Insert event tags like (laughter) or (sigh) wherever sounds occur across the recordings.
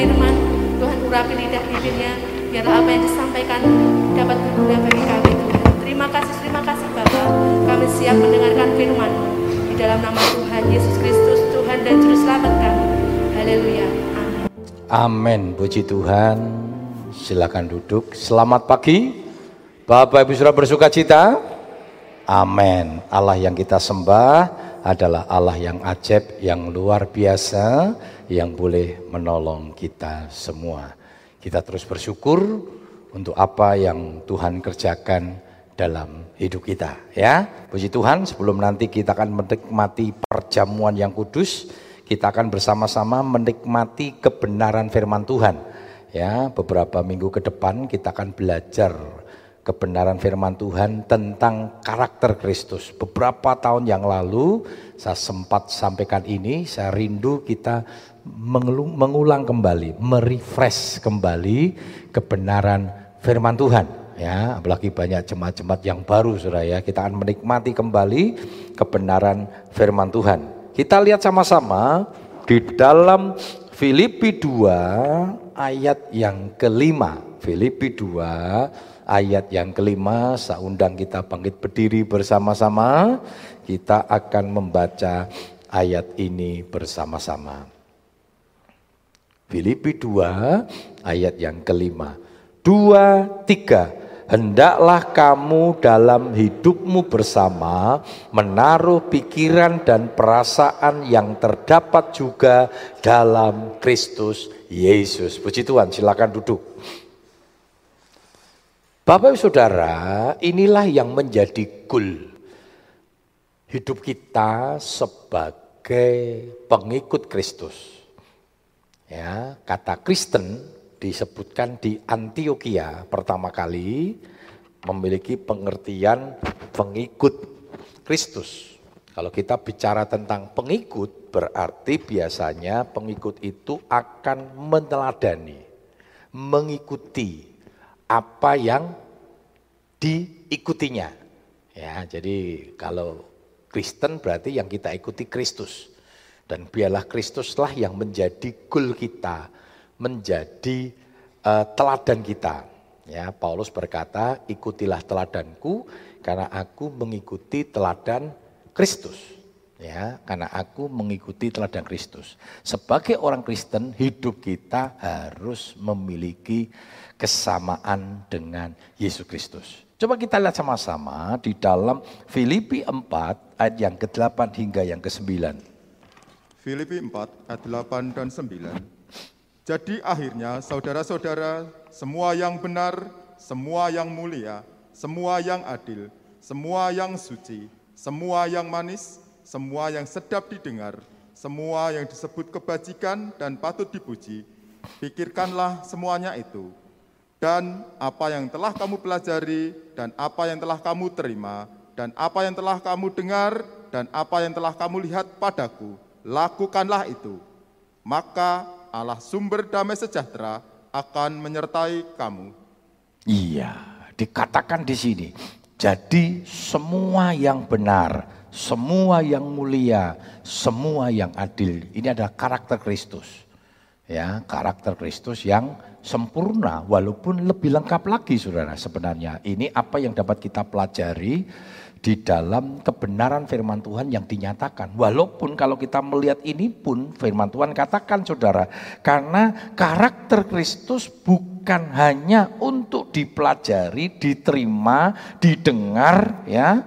firman, Tuhan urapi lidah bibirnya, biarlah apa yang disampaikan dapat berguna bagi kami Tuhan. Terima kasih, terima kasih Bapa. Kami siap mendengarkan firman Di dalam nama Tuhan Yesus Kristus, Tuhan dan Juru Selamat kami. Haleluya. Amin. Amin. Puji Tuhan. Silakan duduk. Selamat pagi. Bapak Ibu Saudara bersuka cita. Amin. Allah yang kita sembah adalah Allah yang ajaib, yang luar biasa, yang boleh menolong kita semua. Kita terus bersyukur untuk apa yang Tuhan kerjakan dalam hidup kita ya. Puji Tuhan, sebelum nanti kita akan menikmati perjamuan yang kudus, kita akan bersama-sama menikmati kebenaran firman Tuhan. Ya, beberapa minggu ke depan kita akan belajar kebenaran firman Tuhan tentang karakter Kristus. Beberapa tahun yang lalu saya sempat sampaikan ini, saya rindu kita mengulang kembali, merefresh kembali kebenaran firman Tuhan. Ya, apalagi banyak jemaat-jemaat yang baru Saudara ya. Kita akan menikmati kembali kebenaran firman Tuhan. Kita lihat sama-sama di dalam Filipi 2 ayat yang kelima. Filipi 2 ayat yang kelima, saya undang kita bangkit berdiri bersama-sama. Kita akan membaca ayat ini bersama-sama. Filipi 2 ayat yang kelima. Dua, tiga. Hendaklah kamu dalam hidupmu bersama menaruh pikiran dan perasaan yang terdapat juga dalam Kristus Yesus. Puji Tuhan, silakan duduk. Bapak Saudara, inilah yang menjadi goal hidup kita sebagai pengikut Kristus. Ya, kata Kristen disebutkan di Antioquia pertama kali memiliki pengertian pengikut Kristus. Kalau kita bicara tentang pengikut berarti biasanya pengikut itu akan meneladani, mengikuti apa yang diikutinya. Ya, jadi kalau Kristen berarti yang kita ikuti Kristus. Dan biarlah Kristuslah yang menjadi goal kita, menjadi uh, teladan kita. Ya, Paulus berkata, "Ikutilah teladanku karena aku mengikuti teladan Kristus." Ya, karena aku mengikuti teladan Kristus. Sebagai orang Kristen, hidup kita harus memiliki kesamaan dengan Yesus Kristus. Coba kita lihat sama-sama di dalam Filipi 4 ayat yang ke-8 hingga yang ke-9. Filipi 4 ayat 8 dan 9. Jadi akhirnya saudara-saudara, semua yang benar, semua yang mulia, semua yang adil, semua yang suci, semua yang manis, semua yang sedap didengar, semua yang disebut kebajikan dan patut dipuji, pikirkanlah semuanya itu dan apa yang telah kamu pelajari, dan apa yang telah kamu terima, dan apa yang telah kamu dengar, dan apa yang telah kamu lihat padaku, lakukanlah itu. Maka Allah sumber damai sejahtera akan menyertai kamu. Iya, dikatakan di sini. Jadi semua yang benar, semua yang mulia, semua yang adil, ini adalah karakter Kristus. Ya, karakter Kristus yang sempurna walaupun lebih lengkap lagi saudara sebenarnya. Ini apa yang dapat kita pelajari di dalam kebenaran firman Tuhan yang dinyatakan. Walaupun kalau kita melihat ini pun firman Tuhan katakan saudara. Karena karakter Kristus bukan hanya untuk dipelajari, diterima, didengar ya.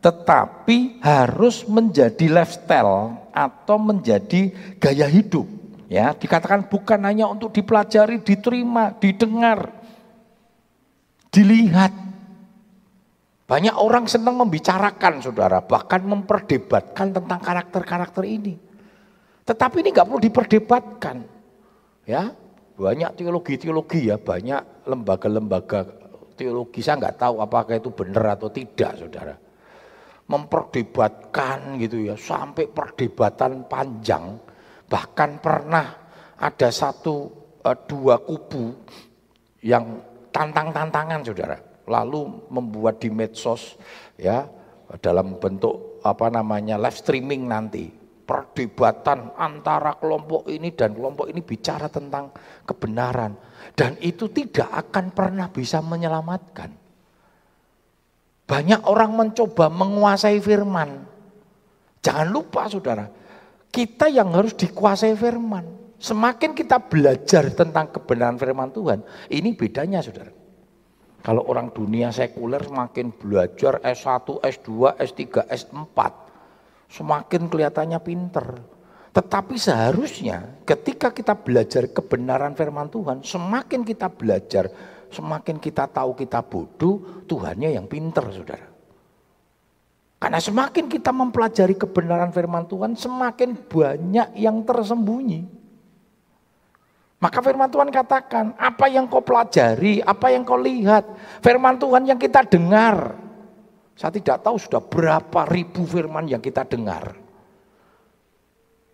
Tetapi harus menjadi lifestyle atau menjadi gaya hidup. Ya, dikatakan bukan hanya untuk dipelajari, diterima, didengar, dilihat. Banyak orang senang membicarakan saudara, bahkan memperdebatkan tentang karakter-karakter ini. Tetapi ini nggak perlu diperdebatkan. Ya, banyak teologi-teologi ya, banyak lembaga-lembaga teologi. Saya nggak tahu apakah itu benar atau tidak, saudara. Memperdebatkan gitu ya, sampai perdebatan panjang. Bahkan pernah ada satu uh, dua kubu yang tantang-tantangan, saudara. Lalu membuat di medsos ya dalam bentuk apa namanya live streaming nanti perdebatan antara kelompok ini dan kelompok ini bicara tentang kebenaran dan itu tidak akan pernah bisa menyelamatkan. Banyak orang mencoba menguasai firman. Jangan lupa saudara, kita yang harus dikuasai firman. Semakin kita belajar tentang kebenaran firman Tuhan, ini bedanya saudara. Kalau orang dunia sekuler semakin belajar S1, S2, S3, S4, semakin kelihatannya pinter. Tetapi seharusnya ketika kita belajar kebenaran firman Tuhan, semakin kita belajar, semakin kita tahu kita bodoh, Tuhannya yang pinter saudara. Karena semakin kita mempelajari kebenaran firman Tuhan, semakin banyak yang tersembunyi. Maka firman Tuhan katakan, apa yang kau pelajari, apa yang kau lihat, firman Tuhan yang kita dengar, saya tidak tahu sudah berapa ribu firman yang kita dengar.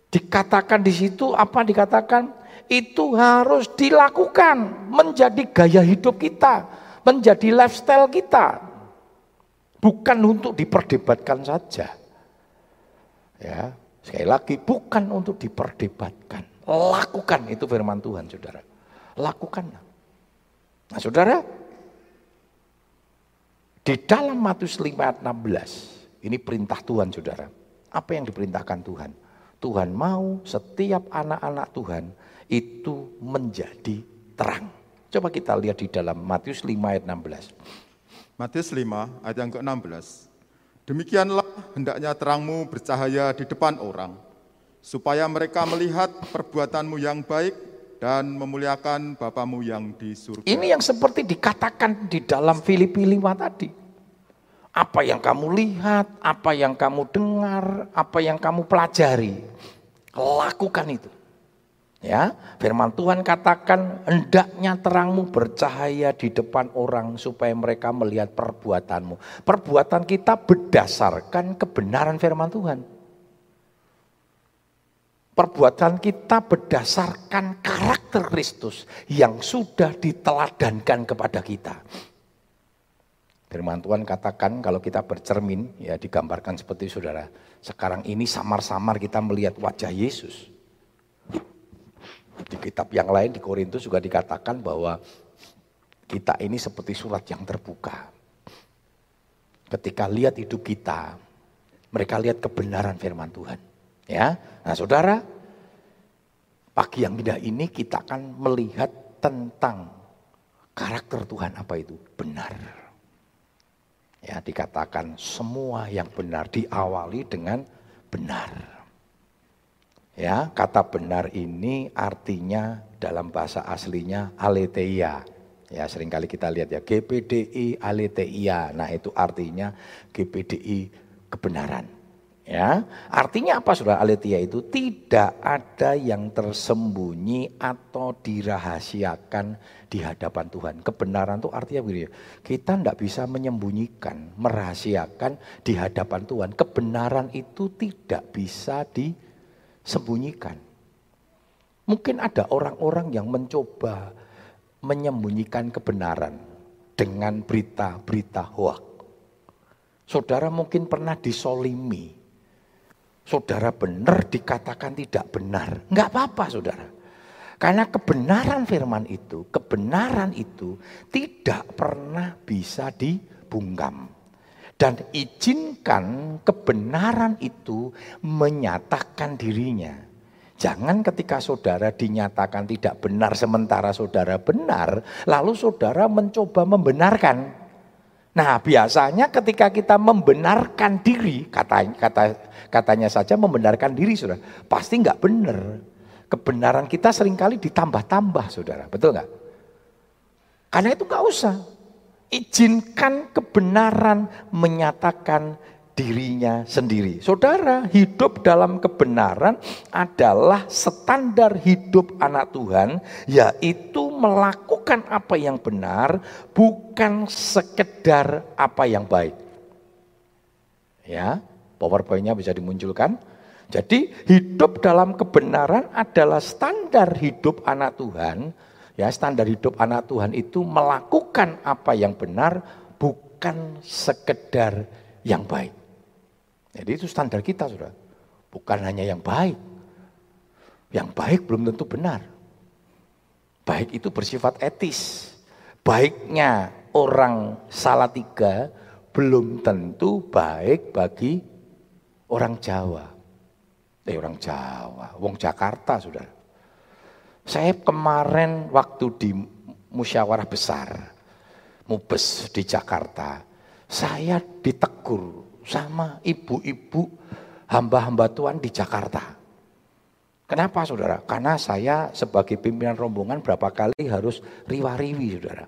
Dikatakan di situ apa dikatakan? Itu harus dilakukan menjadi gaya hidup kita, menjadi lifestyle kita. Bukan untuk diperdebatkan saja. Ya, sekali lagi bukan untuk diperdebatkan. Lakukan itu firman Tuhan, Saudara. Lakukan. Nah, Saudara, di dalam Matius 5 ayat 16, ini perintah Tuhan saudara. Apa yang diperintahkan Tuhan? Tuhan mau setiap anak-anak Tuhan itu menjadi terang. Coba kita lihat di dalam Matius 5 ayat 16. Matius 5 ayat yang ke-16. Demikianlah hendaknya terangmu bercahaya di depan orang, supaya mereka melihat perbuatanmu yang baik dan memuliakan Bapamu yang di surga. Ini yang seperti dikatakan di dalam Filipi 5 tadi. Apa yang kamu lihat, apa yang kamu dengar, apa yang kamu pelajari, lakukan itu. Ya, firman Tuhan katakan hendaknya terangmu bercahaya di depan orang supaya mereka melihat perbuatanmu. Perbuatan kita berdasarkan kebenaran firman Tuhan. Perbuatan kita berdasarkan karakter Kristus yang sudah diteladankan kepada kita. Firman Tuhan katakan kalau kita bercermin, ya digambarkan seperti saudara. Sekarang ini samar-samar kita melihat wajah Yesus. Di kitab yang lain di Korintus juga dikatakan bahwa kita ini seperti surat yang terbuka. Ketika lihat hidup kita, mereka lihat kebenaran firman Tuhan. Ya, nah saudara, pagi yang indah ini kita akan melihat tentang karakter Tuhan apa itu benar. Ya, dikatakan semua yang benar diawali dengan benar. Ya, kata benar ini artinya dalam bahasa aslinya aletheia. Ya, sering kali kita lihat ya GPDI aletheia. Nah, itu artinya GPDI kebenaran. Ya, artinya apa Saudara Aletia itu tidak ada yang tersembunyi atau dirahasiakan di hadapan Tuhan. Kebenaran itu artinya begini, kita tidak bisa menyembunyikan, merahasiakan di hadapan Tuhan. Kebenaran itu tidak bisa disembunyikan. Mungkin ada orang-orang yang mencoba menyembunyikan kebenaran dengan berita-berita hoak. Saudara mungkin pernah disolimi, saudara benar dikatakan tidak benar. Enggak apa-apa saudara. Karena kebenaran firman itu, kebenaran itu tidak pernah bisa dibungkam. Dan izinkan kebenaran itu menyatakan dirinya. Jangan ketika saudara dinyatakan tidak benar sementara saudara benar, lalu saudara mencoba membenarkan. Nah biasanya ketika kita membenarkan diri, kata, kata, katanya saja membenarkan diri saudara, pasti nggak benar. Kebenaran kita sering kali ditambah-tambah saudara, betul nggak? Karena itu nggak usah. Izinkan kebenaran menyatakan dirinya sendiri. Saudara, hidup dalam kebenaran adalah standar hidup anak Tuhan, yaitu melakukan apa yang benar, bukan sekedar apa yang baik. Ya, powerpointnya bisa dimunculkan. Jadi hidup dalam kebenaran adalah standar hidup anak Tuhan. Ya, standar hidup anak Tuhan itu melakukan apa yang benar, bukan sekedar yang baik. Jadi itu standar kita, sudah. Bukan hanya yang baik. Yang baik belum tentu benar. Baik itu bersifat etis. Baiknya orang salah tiga belum tentu baik bagi orang Jawa. Eh orang Jawa, wong Jakarta sudah. Saya kemarin waktu di musyawarah besar, mubes di Jakarta, saya ditegur sama ibu-ibu hamba-hamba Tuhan di Jakarta. Kenapa saudara? Karena saya sebagai pimpinan rombongan berapa kali harus riwa-riwi saudara.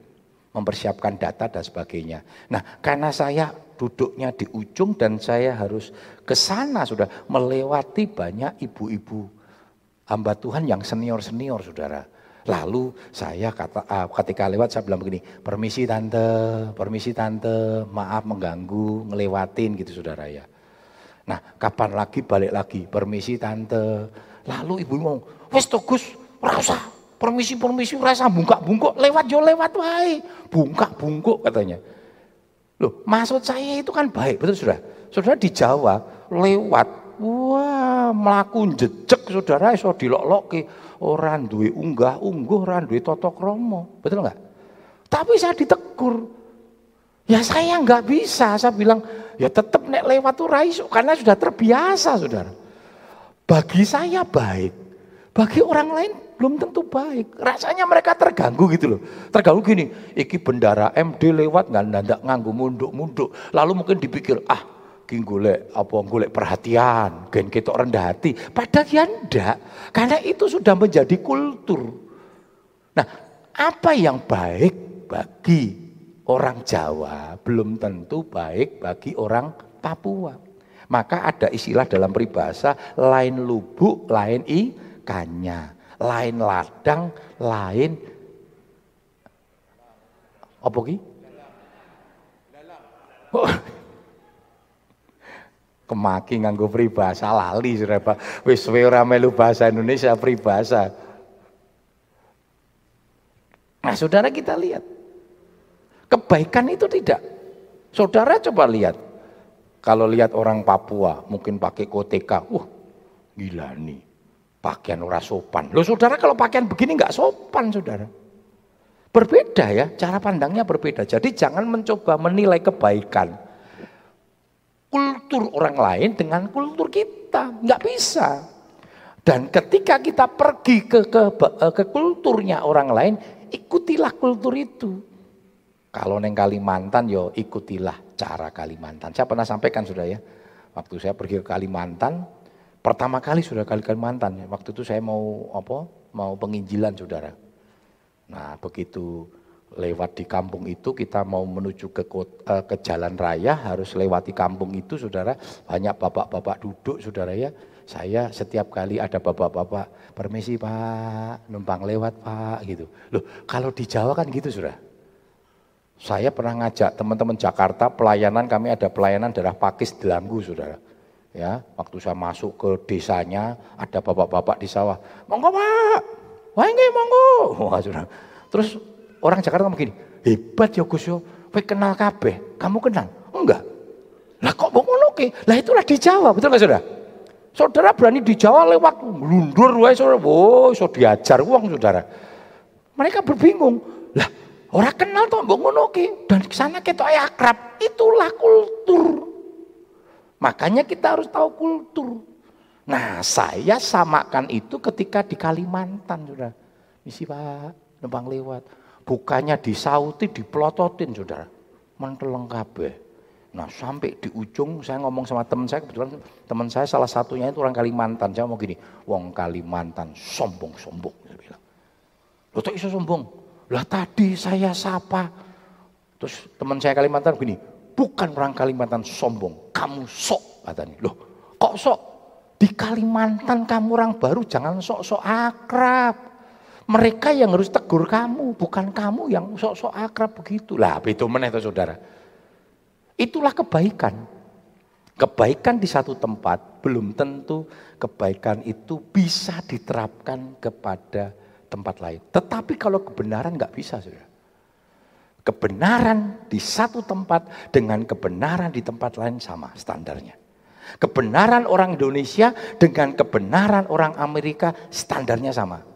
Mempersiapkan data dan sebagainya. Nah karena saya duduknya di ujung dan saya harus ke sana sudah melewati banyak ibu-ibu hamba Tuhan yang senior-senior saudara. Lalu saya kata uh, ketika lewat saya bilang begini, permisi tante, permisi tante, maaf mengganggu, ngelewatin gitu saudara ya. Nah kapan lagi balik lagi, permisi tante. Lalu ibu ngomong, wes togus, rasa, permisi permisi rasa bungkak bungkuk, lewat jo lewat wae, bungkak bungkuk katanya. Loh maksud saya itu kan baik, betul sudah. Saudara di Jawa lewat, wah melakukan jejak saudara iso dilok ke orang duwe unggah ungguh, orang duwe toto kromo. Betul nggak? Tapi saya ditegur. Ya saya nggak bisa. Saya bilang, ya tetap nek lewat tuh raiso. Karena sudah terbiasa, saudara. Bagi saya baik. Bagi orang lain belum tentu baik. Rasanya mereka terganggu gitu loh. Terganggu gini, iki bendara MD lewat nggak ndak nganggu munduk-munduk. Lalu mungkin dipikir, ah ki golek apa golek perhatian, gen ketok rendah hati. Padahal ya ndak, karena itu sudah menjadi kultur. Nah, apa yang baik bagi orang Jawa belum tentu baik bagi orang Papua. Maka ada istilah dalam peribahasa lain lubuk, lain ikannya, lain ladang, lain apa ki? Oh, Kemaki nganggo pribahasa lali Pak. Wis suwe ora melu bahasa Indonesia pribahasa. Nah, Saudara kita lihat. Kebaikan itu tidak. Saudara coba lihat. Kalau lihat orang Papua mungkin pakai koteka, wah gila nih. Pakaian ora sopan. Loh saudara kalau pakaian begini nggak sopan saudara. Berbeda ya, cara pandangnya berbeda. Jadi jangan mencoba menilai kebaikan kultur orang lain dengan kultur kita. Nggak bisa. Dan ketika kita pergi ke, ke, ke kulturnya orang lain, ikutilah kultur itu. Kalau neng Kalimantan, yo ikutilah cara Kalimantan. Saya pernah sampaikan sudah ya, waktu saya pergi ke Kalimantan, pertama kali sudah kali Kalimantan. Waktu itu saya mau apa? Mau penginjilan saudara. Nah begitu lewat di kampung itu kita mau menuju ke kota, eh, ke jalan raya harus lewati kampung itu saudara. Banyak bapak-bapak duduk saudara ya. Saya setiap kali ada bapak-bapak permisi pak numpang lewat pak gitu. Loh kalau di Jawa kan gitu saudara. Saya pernah ngajak teman-teman Jakarta pelayanan kami ada pelayanan daerah Pakis Delanggu saudara. Ya waktu saya masuk ke desanya ada bapak-bapak di sawah monggo pak wah monggo. Wah saudara. Terus Orang Jakarta ngomong gini, hebat ya Gus yo, kowe kenal kabeh. Kamu kenal? Enggak. Lah kok mau ngono Lah itulah di Jawa, betul nggak Saudara? Saudara berani di Jawa lewat lundur wae saudara. Oh, so diajar uang Saudara. Mereka berbingung. Lah, orang kenal tuh mbok ngono dan di sana kita akrab. Itulah kultur. Makanya kita harus tahu kultur. Nah, saya samakan itu ketika di Kalimantan, Saudara. Misi Pak, numpang lewat. Bukannya disauti, dipelototin saudara. Menteleng kabeh. Nah sampai di ujung saya ngomong sama teman saya, kebetulan teman saya salah satunya itu orang Kalimantan. Saya mau gini, wong Kalimantan sombong-sombong. Saya bilang, lo iso sombong? Lah tadi saya sapa. Terus teman saya Kalimantan begini, bukan orang Kalimantan sombong, kamu sok katanya. Loh, kok sok? Di Kalimantan kamu orang baru jangan sok-sok akrab. Mereka yang harus tegur kamu, bukan kamu yang sok-sok akrab begitu. Lah, itu meneh saudara. Itulah kebaikan. Kebaikan di satu tempat belum tentu kebaikan itu bisa diterapkan kepada tempat lain. Tetapi kalau kebenaran nggak bisa, saudara. Kebenaran di satu tempat dengan kebenaran di tempat lain sama standarnya. Kebenaran orang Indonesia dengan kebenaran orang Amerika standarnya sama.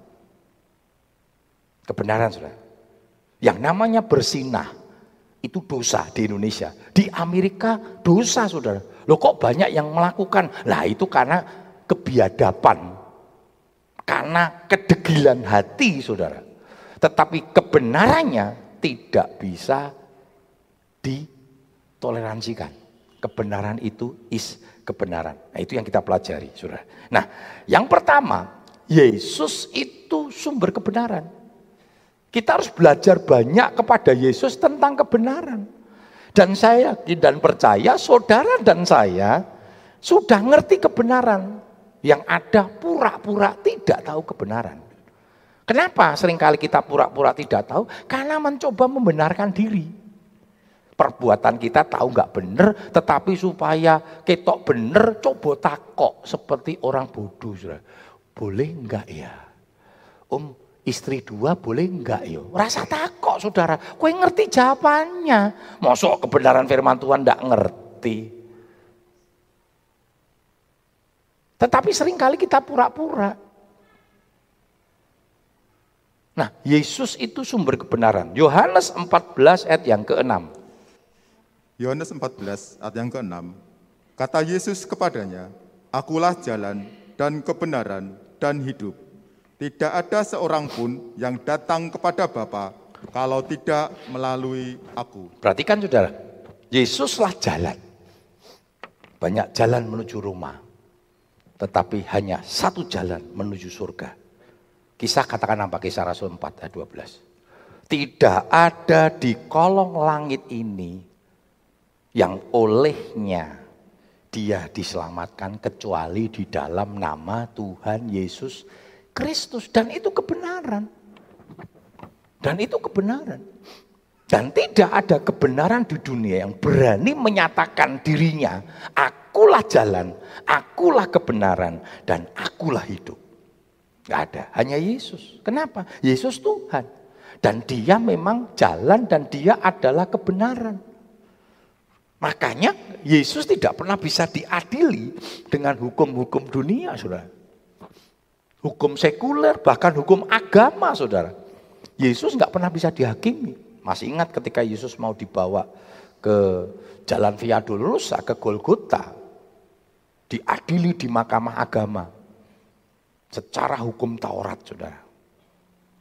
Kebenaran, saudara. Yang namanya bersinah itu dosa di Indonesia. Di Amerika dosa saudara. Loh kok banyak yang melakukan? Lah itu karena kebiadaban. Karena kedegilan hati saudara. Tetapi kebenarannya tidak bisa ditoleransikan. Kebenaran itu is kebenaran. Nah itu yang kita pelajari saudara. Nah yang pertama, Yesus itu sumber kebenaran. Kita harus belajar banyak kepada Yesus tentang kebenaran. Dan saya yakin dan percaya saudara dan saya sudah ngerti kebenaran. Yang ada pura-pura tidak tahu kebenaran. Kenapa sering kali kita pura-pura tidak tahu? Karena mencoba membenarkan diri. Perbuatan kita tahu nggak benar, tetapi supaya ketok benar, coba takok seperti orang bodoh. Boleh nggak ya? Om, istri dua boleh enggak yo? Rasa takut saudara, kue ngerti jawabannya. Mosok kebenaran firman Tuhan enggak ngerti. Tetapi sering kali kita pura-pura. Nah, Yesus itu sumber kebenaran. Yohanes 14 ayat yang ke-6. Yohanes 14 ayat yang ke-6. Kata Yesus kepadanya, Akulah jalan dan kebenaran dan hidup. Tidak ada seorang pun yang datang kepada Bapa kalau tidak melalui aku. Perhatikan saudara, Yesuslah jalan. Banyak jalan menuju rumah. Tetapi hanya satu jalan menuju surga. Kisah katakan apa? Kisah Rasul 4 ayat 12. Tidak ada di kolong langit ini yang olehnya dia diselamatkan kecuali di dalam nama Tuhan Yesus Kristus dan itu kebenaran. Dan itu kebenaran. Dan tidak ada kebenaran di dunia yang berani menyatakan dirinya, akulah jalan, akulah kebenaran, dan akulah hidup. Gak ada, hanya Yesus. Kenapa? Yesus Tuhan. Dan dia memang jalan dan dia adalah kebenaran. Makanya Yesus tidak pernah bisa diadili dengan hukum-hukum dunia, saudara hukum sekuler, bahkan hukum agama, saudara. Yesus nggak pernah bisa dihakimi. Masih ingat ketika Yesus mau dibawa ke jalan Via Dolorosa, ke Golgota, diadili di mahkamah agama. Secara hukum Taurat, saudara.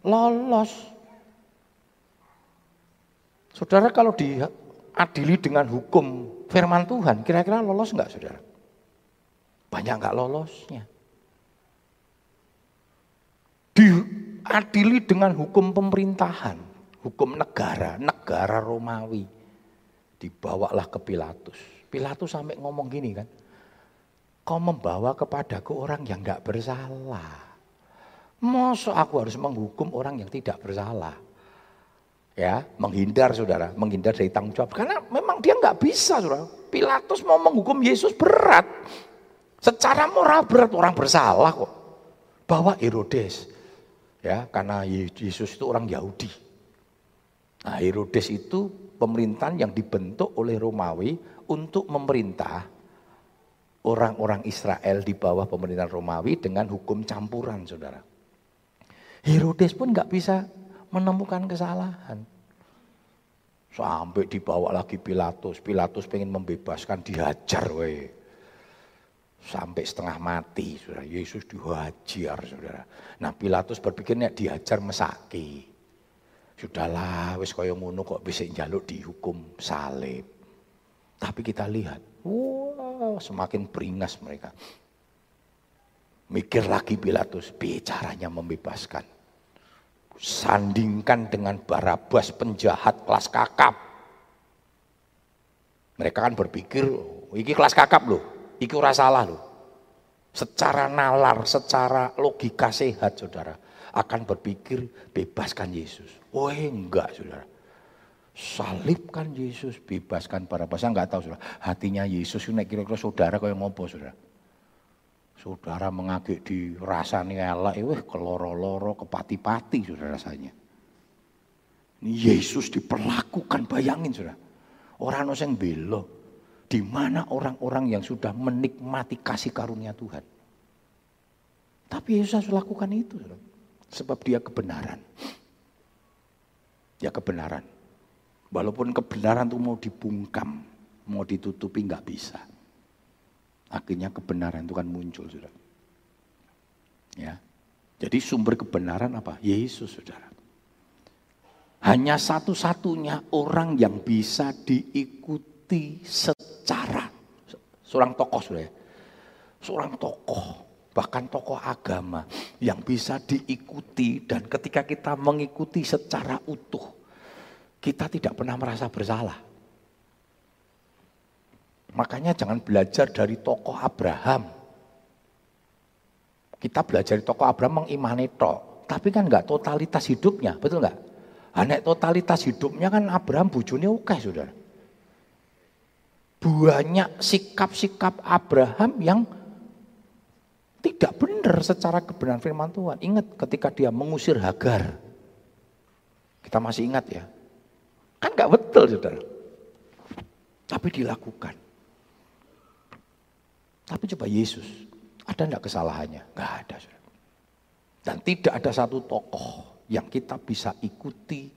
Lolos. Saudara kalau diadili dengan hukum firman Tuhan, kira-kira lolos nggak saudara? Banyak nggak lolosnya diadili dengan hukum pemerintahan, hukum negara, negara Romawi. Dibawalah ke Pilatus. Pilatus sampai ngomong gini kan, kau membawa kepadaku orang yang tidak bersalah. Masa aku harus menghukum orang yang tidak bersalah? Ya, menghindar saudara, menghindar dari tanggung jawab. Karena memang dia nggak bisa saudara. Pilatus mau menghukum Yesus berat. Secara moral berat orang bersalah kok. Bawa Herodes ya karena Yesus itu orang Yahudi. Nah, Herodes itu pemerintahan yang dibentuk oleh Romawi untuk memerintah orang-orang Israel di bawah pemerintahan Romawi dengan hukum campuran, saudara. Herodes pun nggak bisa menemukan kesalahan. Sampai dibawa lagi Pilatus. Pilatus pengen membebaskan, dihajar weh sampai setengah mati, saudara. Yesus dihajar, saudara. Nah Pilatus berpikirnya dihajar mesaki. Sudahlah, wis kaya ngono kok bisa jaluk dihukum salib. Tapi kita lihat, wow, semakin beringas mereka. Mikir lagi Pilatus, bicaranya membebaskan. Sandingkan dengan Barabas penjahat kelas kakap. Mereka kan berpikir, oh, iki kelas kakap loh, iki ora salah loh. Secara nalar, secara logika sehat saudara, akan berpikir bebaskan Yesus. Oh enggak saudara. Salibkan Yesus, bebaskan para Saya enggak tahu saudara. Hatinya Yesus ini kira-kira saudara yang ngopo saudara. Saudara mengagik di rasanya elek, weh keloro-loro, kepati-pati saudara rasanya. Yesus diperlakukan, bayangin saudara. Orang yang belo. Di mana orang-orang yang sudah menikmati kasih karunia Tuhan. Tapi Yesus harus lakukan itu. Sebab dia kebenaran. Ya kebenaran. Walaupun kebenaran itu mau dibungkam, mau ditutupi nggak bisa. Akhirnya kebenaran itu kan muncul, saudara. Ya. Jadi sumber kebenaran apa? Yesus, saudara. Hanya satu-satunya orang yang bisa diikuti secara seorang tokoh sudah ya. Seorang tokoh, bahkan tokoh agama yang bisa diikuti dan ketika kita mengikuti secara utuh, kita tidak pernah merasa bersalah. Makanya jangan belajar dari tokoh Abraham. Kita belajar dari tokoh Abraham mengimani tok, tapi kan nggak totalitas hidupnya, betul nggak? Anak totalitas hidupnya kan Abraham bujurnya oke saudara. Banyak sikap-sikap Abraham yang tidak benar secara kebenaran firman Tuhan. Ingat ketika dia mengusir Hagar. Kita masih ingat ya. Kan gak betul saudara. Tapi dilakukan. Tapi coba Yesus, ada enggak kesalahannya? Gak ada saudara. Dan tidak ada satu tokoh yang kita bisa ikuti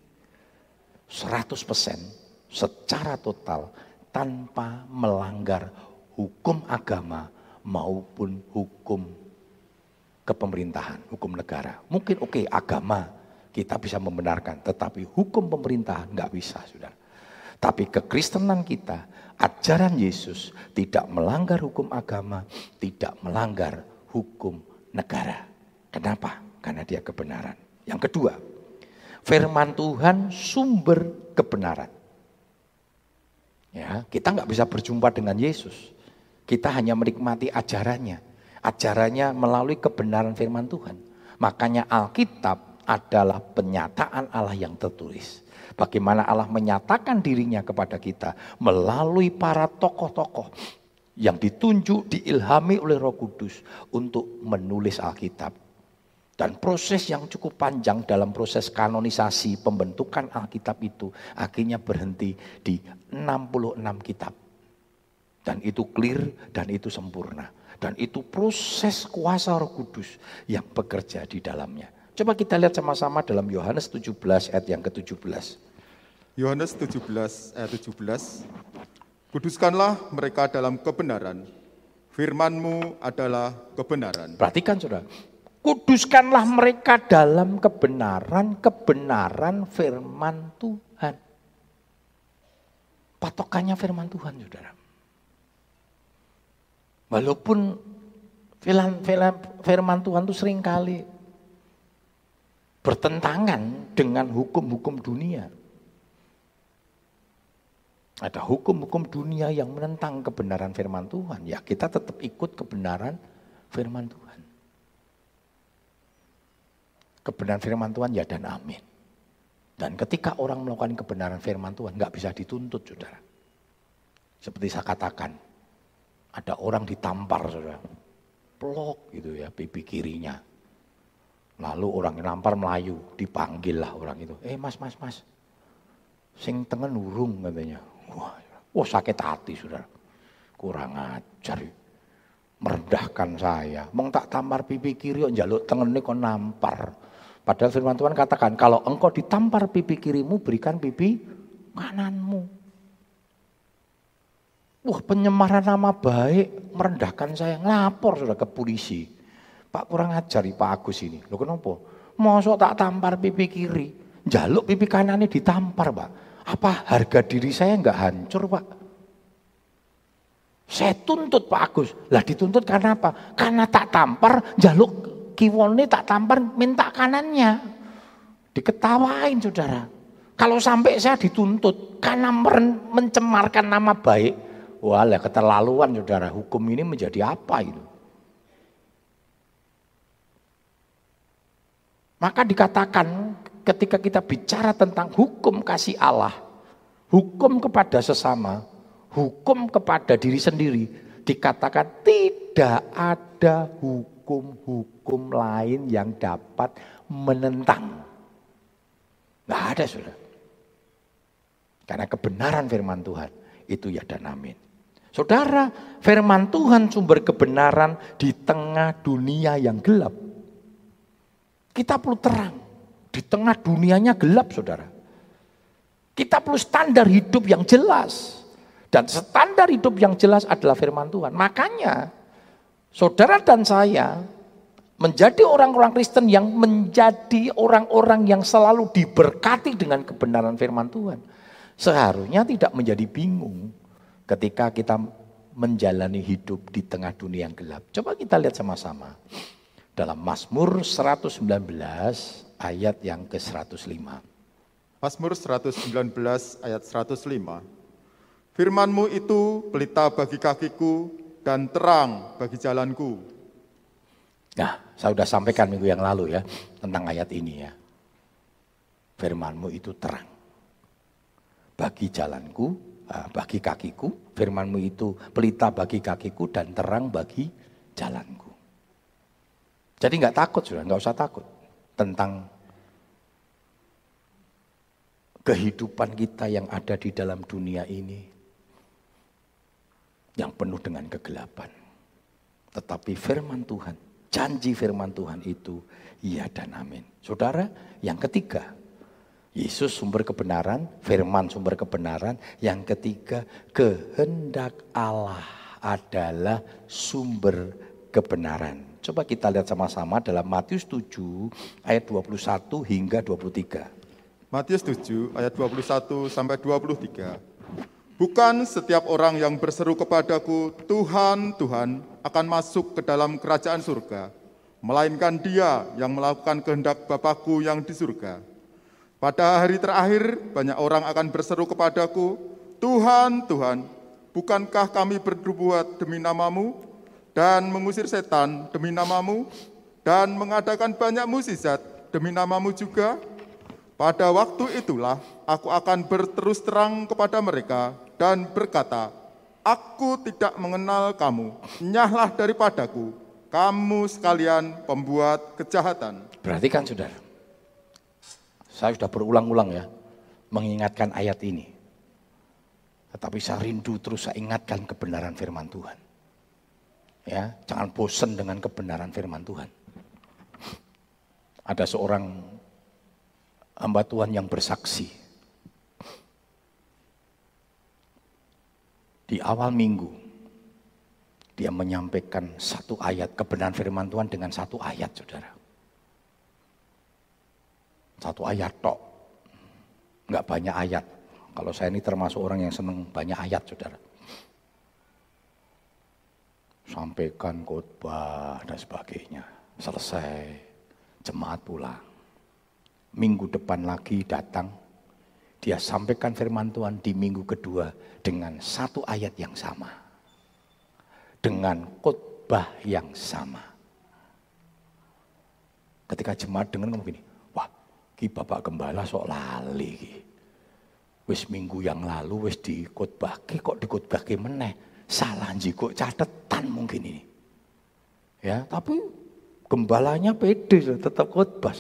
100% secara total tanpa melanggar hukum agama maupun hukum kepemerintahan, hukum negara. Mungkin oke okay, agama kita bisa membenarkan, tetapi hukum pemerintahan nggak bisa, sudah. Tapi kekristenan kita, ajaran Yesus tidak melanggar hukum agama, tidak melanggar hukum negara. Kenapa? Karena dia kebenaran. Yang kedua, firman Tuhan sumber kebenaran. Ya, kita nggak bisa berjumpa dengan Yesus. Kita hanya menikmati ajarannya. Ajarannya melalui kebenaran firman Tuhan. Makanya Alkitab adalah penyataan Allah yang tertulis. Bagaimana Allah menyatakan dirinya kepada kita melalui para tokoh-tokoh yang ditunjuk, diilhami oleh Roh Kudus untuk menulis Alkitab dan proses yang cukup panjang dalam proses kanonisasi pembentukan Alkitab itu akhirnya berhenti di 66 kitab. Dan itu clear dan itu sempurna. Dan itu proses kuasa roh kudus yang bekerja di dalamnya. Coba kita lihat sama-sama dalam Yohanes 17 ayat yang ke-17. Yohanes 17 ayat 17. Kuduskanlah mereka dalam kebenaran. Firmanmu adalah kebenaran. Perhatikan saudara, Kuduskanlah mereka dalam kebenaran, kebenaran firman Tuhan. Patokannya firman Tuhan, saudara. Walaupun firman Tuhan itu sering kali bertentangan dengan hukum-hukum dunia. Ada hukum-hukum dunia yang menentang kebenaran firman Tuhan. Ya kita tetap ikut kebenaran firman Tuhan. Kebenaran firman Tuhan ya dan amin. Dan ketika orang melakukan kebenaran firman Tuhan nggak bisa dituntut saudara. Seperti saya katakan, ada orang ditampar saudara. Pelok gitu ya pipi kirinya. Lalu orang yang nampar Melayu, dipanggil lah orang itu. Eh mas, mas, mas. Sing tengen urung katanya. Wah, wah sakit hati saudara. Kurang ajar. Merendahkan saya. Mong tak tampar pipi kiri, jaluk tengen ini kok nampar. Padahal firman Tuhan katakan, kalau engkau ditampar pipi kirimu, berikan pipi kananmu. Wah penyemaran nama baik, merendahkan saya, ngelapor sudah ke polisi. Pak kurang ajar Pak Agus ini. Loh kenapa? Mosok tak tampar pipi kiri, jaluk pipi kanannya ditampar Pak. Apa harga diri saya enggak hancur Pak? Saya tuntut Pak Agus. Lah dituntut karena apa? Karena tak tampar, jaluk kiwone tak tampar minta kanannya. Diketawain saudara. Kalau sampai saya dituntut karena mencemarkan nama baik, wah keterlaluan saudara, hukum ini menjadi apa itu? Maka dikatakan ketika kita bicara tentang hukum kasih Allah, hukum kepada sesama, hukum kepada diri sendiri, dikatakan tidak ada hukum-hukum lain yang dapat menentang. Nggak ada sudah. Karena kebenaran firman Tuhan itu ya dan amin. Saudara, firman Tuhan sumber kebenaran di tengah dunia yang gelap. Kita perlu terang. Di tengah dunianya gelap, saudara. Kita perlu standar hidup yang jelas. Dan standar hidup yang jelas adalah firman Tuhan. Makanya, saudara dan saya menjadi orang-orang Kristen yang menjadi orang-orang yang selalu diberkati dengan kebenaran firman Tuhan. Seharusnya tidak menjadi bingung ketika kita menjalani hidup di tengah dunia yang gelap. Coba kita lihat sama-sama. Dalam Mazmur 119 ayat yang ke-105. Mazmur 119 ayat 105. Firmanmu itu pelita bagi kakiku dan terang bagi jalanku. Nah, saya sudah sampaikan minggu yang lalu ya tentang ayat ini ya. Firmanmu itu terang bagi jalanku, ah, bagi kakiku, firmanmu itu pelita bagi kakiku dan terang bagi jalanku. Jadi nggak takut sudah, nggak usah takut tentang kehidupan kita yang ada di dalam dunia ini yang penuh dengan kegelapan. Tetapi firman Tuhan, janji firman Tuhan itu iya dan amin. Saudara, yang ketiga, Yesus sumber kebenaran, firman sumber kebenaran. Yang ketiga, kehendak Allah adalah sumber kebenaran. Coba kita lihat sama-sama dalam Matius 7 ayat 21 hingga 23. Matius 7 ayat 21 sampai 23. Bukan setiap orang yang berseru kepadaku, Tuhan, Tuhan, akan masuk ke dalam kerajaan surga, melainkan dia yang melakukan kehendak Bapakku yang di surga. Pada hari terakhir banyak orang akan berseru kepadaku, Tuhan, Tuhan, bukankah kami berbuat demi namamu dan mengusir setan demi namamu dan mengadakan banyak musisat demi namamu juga? Pada waktu itulah aku akan berterus terang kepada mereka dan berkata, Aku tidak mengenal kamu, nyahlah daripadaku, kamu sekalian pembuat kejahatan. Perhatikan saudara, saya sudah berulang-ulang ya mengingatkan ayat ini. Tetapi saya rindu terus saya ingatkan kebenaran firman Tuhan. Ya, jangan bosan dengan kebenaran firman Tuhan. Ada seorang hamba Tuhan yang bersaksi. Di awal minggu, dia menyampaikan satu ayat kebenaran firman Tuhan dengan satu ayat, saudara. Satu ayat tok. Enggak banyak ayat. Kalau saya ini termasuk orang yang senang banyak ayat, saudara. Sampaikan khotbah dan sebagainya. Selesai, jemaat pulang. Minggu depan lagi datang, dia sampaikan firman Tuhan di minggu kedua dengan satu ayat yang sama. Dengan khotbah yang sama. Ketika jemaat dengar ngomong gini, Ki Bapak Gembala sok lali. Wis minggu yang lalu wis dikotbahke kok dikotbahke meneh. Salah kok catetan mungkin ini. Ya, tapi gembalanya pede tetap khotbah.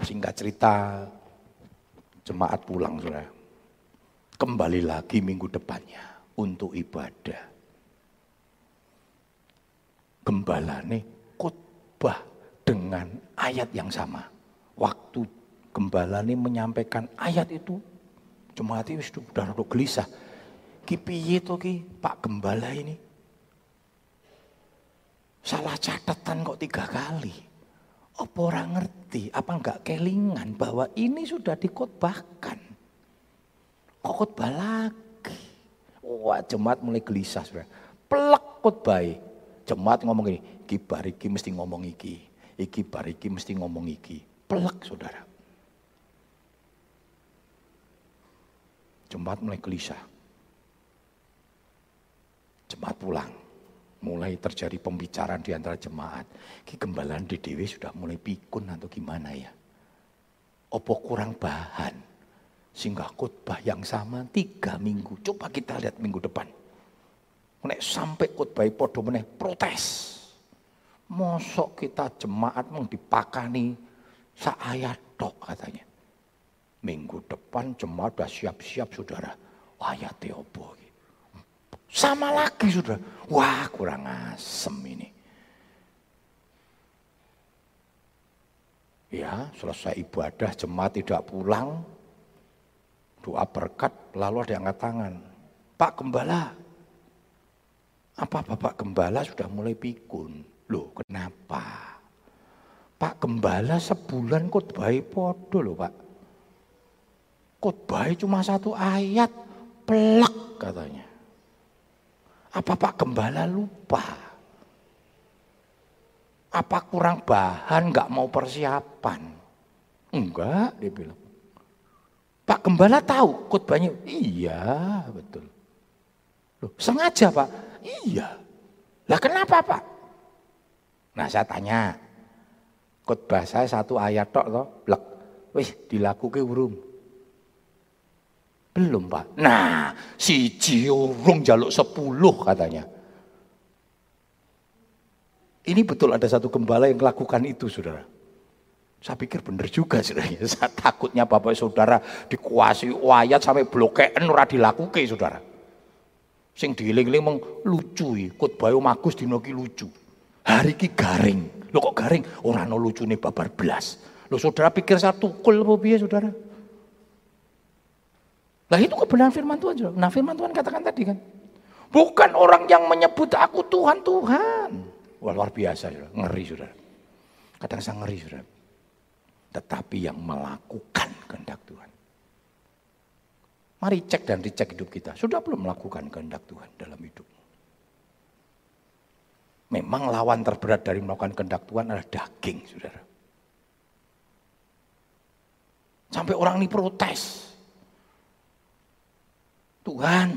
Singkat cerita jemaat pulang sudah. Kembali lagi minggu depannya untuk ibadah. Gembala nih khotbah dengan ayat yang sama. Waktu gembala ini menyampaikan ayat itu, cuma hati sudah rada gelisah. Ki piye to ki Pak Gembala ini? Salah catatan kok tiga kali. Apa orang ngerti, apa enggak kelingan bahwa ini sudah dikotbahkan. Kok khotbah lagi? Wah jemaat mulai gelisah sudah. Pelek khotbah. Jemaat ngomong ini, ki bariki mesti ngomong iki iki bariki mesti ngomong iki. Pelak saudara. Jemaat mulai gelisah. Jemaat pulang. Mulai terjadi pembicaraan di antara jemaat. Ki gembalaan di Dewi sudah mulai pikun atau gimana ya. Opo kurang bahan. Sehingga khotbah yang sama tiga minggu. Coba kita lihat minggu depan. Nek sampai khotbah podo meneh protes. Mosok kita jemaat mau dipakani saayat tok katanya. Minggu depan jemaat sudah siap-siap saudara. Ayat opo Sama lagi saudara. Wah kurang asem ini. Ya selesai ibadah jemaat tidak pulang. Doa berkat lalu ada angkat tangan. Pak Gembala. Apa Bapak Gembala sudah mulai pikun? Loh kenapa? Pak Gembala sebulan baik podo loh Pak. Khotbah cuma satu ayat, pelak katanya. Apa Pak Gembala lupa? Apa kurang bahan, nggak mau persiapan? Enggak, dia bilang. Pak Gembala tahu khotbahnya. Iya, betul. Loh, sengaja Pak? Iya. Lah kenapa Pak? Nah saya tanya, khotbah saya satu ayat tok toh, blek. Wih, dilakukan urung. Belum pak. Nah, si Ciurung jaluk sepuluh katanya. Ini betul ada satu gembala yang melakukan itu saudara. Saya pikir benar juga saudara. (laughs) Saya takutnya bapak saudara dikuasai wayat sampai blokean ora dilakukan saudara. Sing diiling-iling meng lucu khotbah magus dinoki lucu. Hari ki garing. Lo kok garing? Orang no lucu nih babar belas. Lo saudara pikir saya tukul apa saudara? Nah itu kebenaran firman Tuhan. Nah firman Tuhan katakan tadi kan. Bukan orang yang menyebut aku Tuhan, Tuhan. Wah luar biasa, saudara. ngeri saudara. Kadang saya ngeri saudara. Tetapi yang melakukan kehendak Tuhan. Mari cek dan dicek hidup kita. Sudah belum melakukan kehendak Tuhan dalam hidup? Memang lawan terberat dari melakukan kehendak Tuhan adalah daging, saudara. Sampai orang ini protes. Tuhan,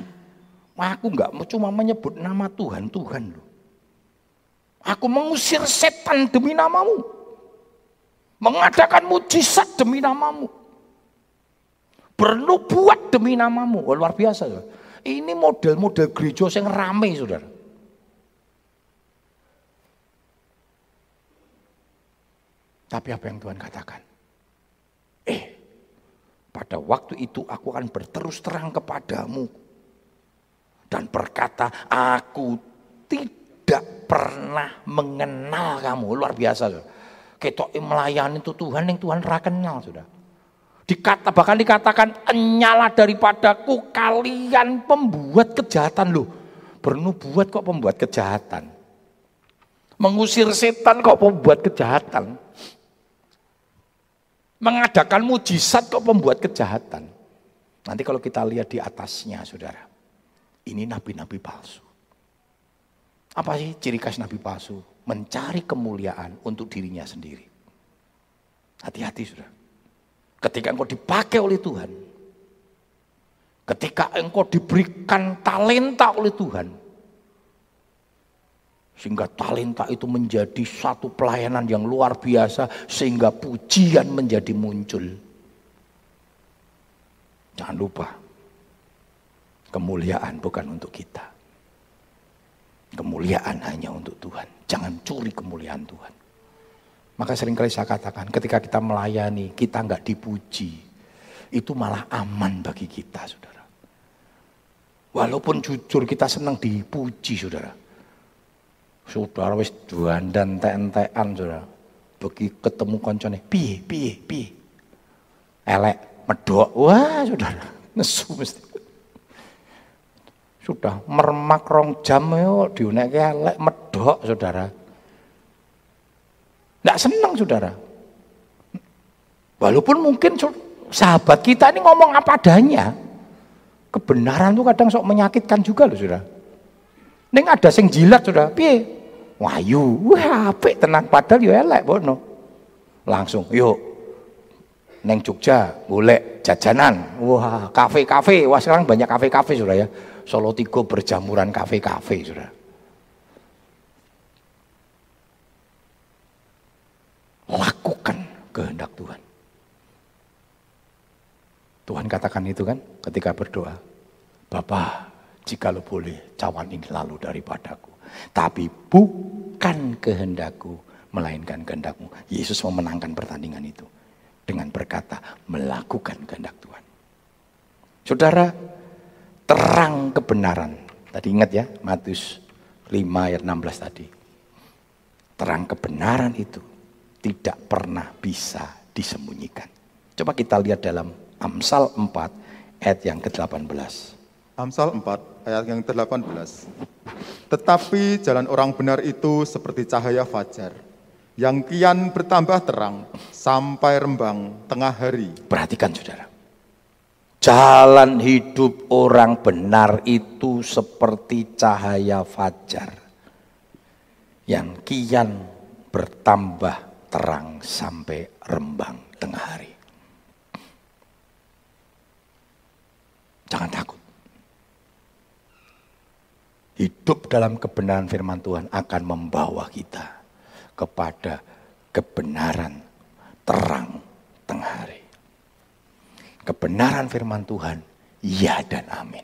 aku nggak mau cuma menyebut nama Tuhan, Tuhan loh. Aku mengusir setan demi namamu. Mengadakan mujizat demi namamu. Bernubuat demi namamu. Wah, luar biasa. Saudara. Ini model-model gereja yang ramai saudara. Tapi apa yang Tuhan katakan? Eh, pada waktu itu aku akan berterus terang kepadamu. Dan berkata, aku tidak pernah mengenal kamu. Luar biasa. Ketok melayani itu Tuhan yang Tuhan rakenal sudah. Dikata, bahkan dikatakan, enyala daripadaku kalian pembuat kejahatan loh. Bernubuat kok pembuat kejahatan. Mengusir setan kok pembuat kejahatan mengadakan mujizat kok pembuat kejahatan. Nanti kalau kita lihat di atasnya saudara, ini nabi-nabi palsu. Apa sih ciri khas nabi palsu? Mencari kemuliaan untuk dirinya sendiri. Hati-hati saudara. Ketika engkau dipakai oleh Tuhan, ketika engkau diberikan talenta oleh Tuhan, sehingga talenta itu menjadi satu pelayanan yang luar biasa sehingga pujian menjadi muncul. Jangan lupa, kemuliaan bukan untuk kita. Kemuliaan hanya untuk Tuhan. Jangan curi kemuliaan Tuhan. Maka sering kali saya katakan ketika kita melayani, kita nggak dipuji. Itu malah aman bagi kita, saudara. Walaupun jujur kita senang dipuji, saudara. Saudara wis dan entek-entekan saudara. Bagi ketemu koncone, piye piye piye. Elek medok. Wah, saudara, (laughs) nesu mesti. Sudah mermak rong jam yo diunekke elek medok, saudara. Tidak senang saudara. Walaupun mungkin sahabat kita ini ngomong apa adanya. Kebenaran itu kadang sok menyakitkan juga loh saudara. Neng ada sing jilat sudah, piye? Wayu, wah tenang padahal yo elek bono. Langsung, yuk neng Jogja golek jajanan. Wah, kafe-kafe. Wah, sekarang banyak kafe-kafe sudah ya. Solo Tigo berjamuran kafe-kafe sudah. Lakukan kehendak Tuhan. Tuhan katakan itu kan ketika berdoa. Bapak, jika lo boleh cawan ini lalu daripadaku. Tapi bukan kehendakku, melainkan kehendakmu. Yesus memenangkan pertandingan itu dengan berkata melakukan kehendak Tuhan. Saudara, terang kebenaran. Tadi ingat ya, Matius 5 ayat 16 tadi. Terang kebenaran itu tidak pernah bisa disembunyikan. Coba kita lihat dalam Amsal 4 ayat yang ke-18. Amsal 4 ayat yang ke-18. Tetapi jalan orang benar itu seperti cahaya fajar yang kian bertambah terang sampai rembang tengah hari. Perhatikan saudara. Jalan hidup orang benar itu seperti cahaya fajar yang kian bertambah terang sampai rembang tengah hari. Jangan takut. Hidup dalam kebenaran firman Tuhan akan membawa kita kepada kebenaran terang tengah hari. Kebenaran firman Tuhan, ya dan amin.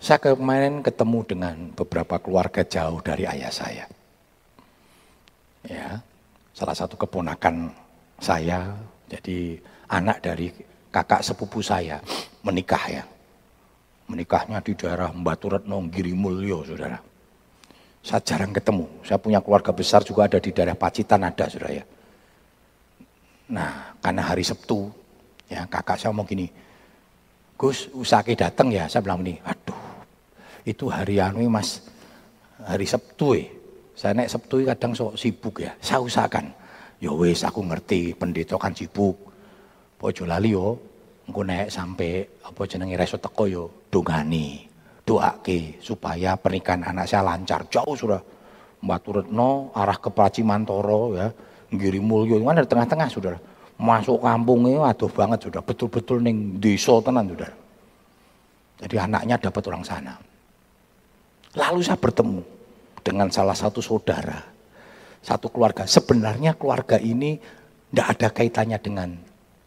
Saya kemarin ketemu dengan beberapa keluarga jauh dari ayah saya. Ya, salah satu keponakan saya, jadi anak dari kakak sepupu saya menikah ya. Menikahnya di daerah Batu Retno, Girimulyo, saudara. Saya jarang ketemu. Saya punya keluarga besar juga ada di daerah Pacitan ada, saudara ya. Nah, karena hari Sabtu, ya kakak saya mau gini, Gus, usake datang ya. Saya bilang ini, aduh, itu hari anu mas, hari Sabtu ya. Saya naik Sabtu kadang so sibuk ya. Saya usahakan, ya wes aku ngerti pendeta kan sibuk. Pojo lali yo, engko naik sampai apa jenenge reso teko yo dongani doake supaya pernikahan anak saya lancar. Jauh sudah. Mbak Turetno arah ke Mantoro ya. Giri Mulyo kan di tengah-tengah sudah. Masuk kampungnya aduh banget sudah. Betul-betul ning desa tenan sudah. Jadi anaknya dapat orang sana. Lalu saya bertemu dengan salah satu saudara. Satu keluarga. Sebenarnya keluarga ini tidak ada kaitannya dengan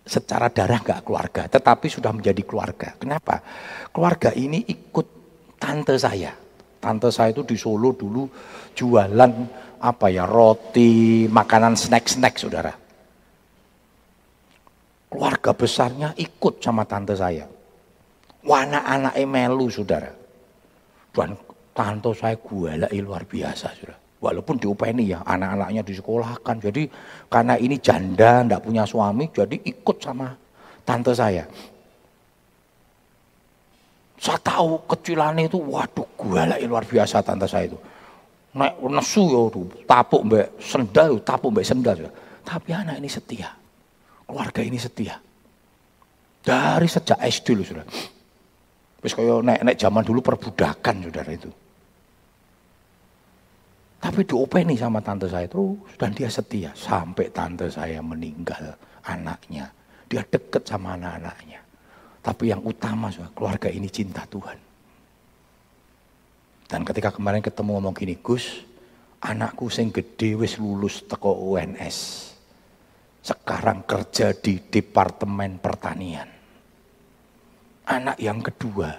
secara darah nggak keluarga, tetapi sudah menjadi keluarga. Kenapa? Keluarga ini ikut tante saya. Tante saya itu di Solo dulu jualan apa ya roti, makanan snack-snack saudara. Keluarga besarnya ikut sama tante saya. Wana anak emelu saudara. Dan tante saya gualai luar biasa saudara. Walaupun diupeni ya anak-anaknya disekolahkan. Jadi karena ini janda, ndak punya suami, jadi ikut sama tante saya. Saya tahu kecilannya itu, waduh lagi luar biasa tante saya itu. Naik nesu ya, tapuk mbak sendal, tapuk mbak sendal. Tapi anak ini setia. Keluarga ini setia. Dari sejak SD loh sudah. Terus kayak naik, naik zaman dulu perbudakan saudara itu. Tapi diopeni sama tante saya terus dan dia setia sampai tante saya meninggal anaknya. Dia deket sama anak-anaknya. Tapi yang utama keluarga ini cinta Tuhan. Dan ketika kemarin ketemu ngomong gini, Gus, anakku sing gede wis lulus teko UNS. Sekarang kerja di Departemen Pertanian. Anak yang kedua,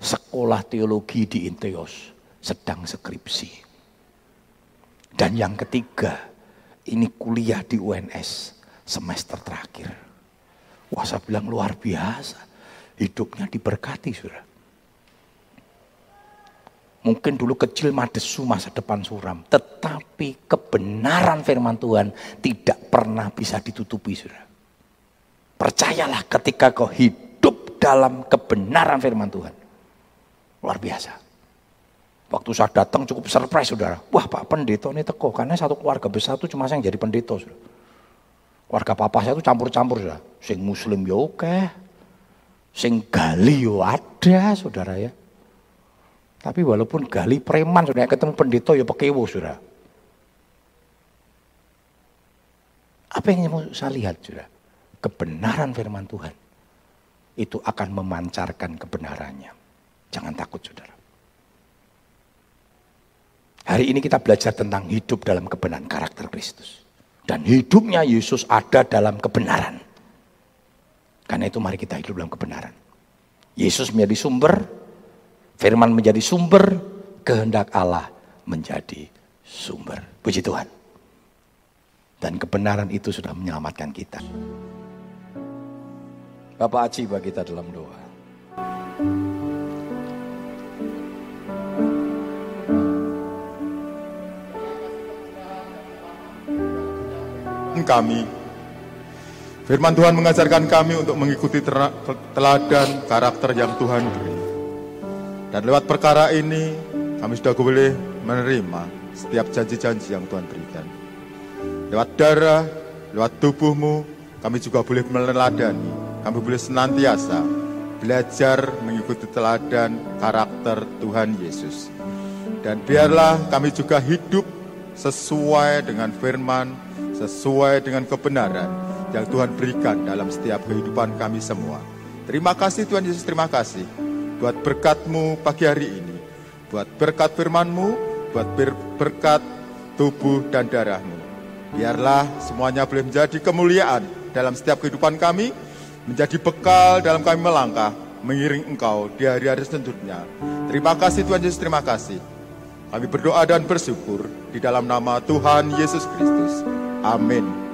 sekolah teologi di Inteos, sedang skripsi. Dan yang ketiga, ini kuliah di UNS semester terakhir. Wah saya bilang luar biasa. Hidupnya diberkati sudah. Mungkin dulu kecil madesu masa depan suram. Tetapi kebenaran firman Tuhan tidak pernah bisa ditutupi sudah. Percayalah ketika kau hidup dalam kebenaran firman Tuhan. Luar biasa. Waktu saya datang cukup surprise saudara. Wah Pak Pendeta ini teko. Karena satu keluarga besar itu cuma saya yang jadi pendeta saudara. Keluarga papa saya itu campur-campur ya. Sing muslim ya oke. Sing gali ya ada saudara ya. Tapi walaupun gali preman sudah ketemu pendeta ya pekewo saudara. Apa yang mau saya lihat, saudara? Kebenaran firman Tuhan itu akan memancarkan kebenarannya. Jangan takut, saudara. Hari ini kita belajar tentang hidup dalam kebenaran karakter Kristus. Dan hidupnya Yesus ada dalam kebenaran. Karena itu mari kita hidup dalam kebenaran. Yesus menjadi sumber, firman menjadi sumber, kehendak Allah menjadi sumber. Puji Tuhan. Dan kebenaran itu sudah menyelamatkan kita. Bapak Aci bagi kita dalam doa. Kami. Firman Tuhan mengajarkan kami untuk mengikuti teladan karakter yang Tuhan beri. Dan lewat perkara ini, kami sudah boleh menerima setiap janji-janji yang Tuhan berikan. Lewat darah, lewat tubuhmu, kami juga boleh meneladani. Kami boleh senantiasa belajar mengikuti teladan karakter Tuhan Yesus. Dan biarlah kami juga hidup sesuai dengan firman sesuai dengan kebenaran yang Tuhan berikan dalam setiap kehidupan kami semua. Terima kasih Tuhan Yesus, terima kasih buat berkatmu pagi hari ini, buat berkat firmanmu, buat berkat tubuh dan darahmu. Biarlah semuanya boleh menjadi kemuliaan dalam setiap kehidupan kami, menjadi bekal dalam kami melangkah, mengiring engkau di hari-hari selanjutnya. Terima kasih Tuhan Yesus, terima kasih. Kami berdoa dan bersyukur di dalam nama Tuhan Yesus Kristus. Amin.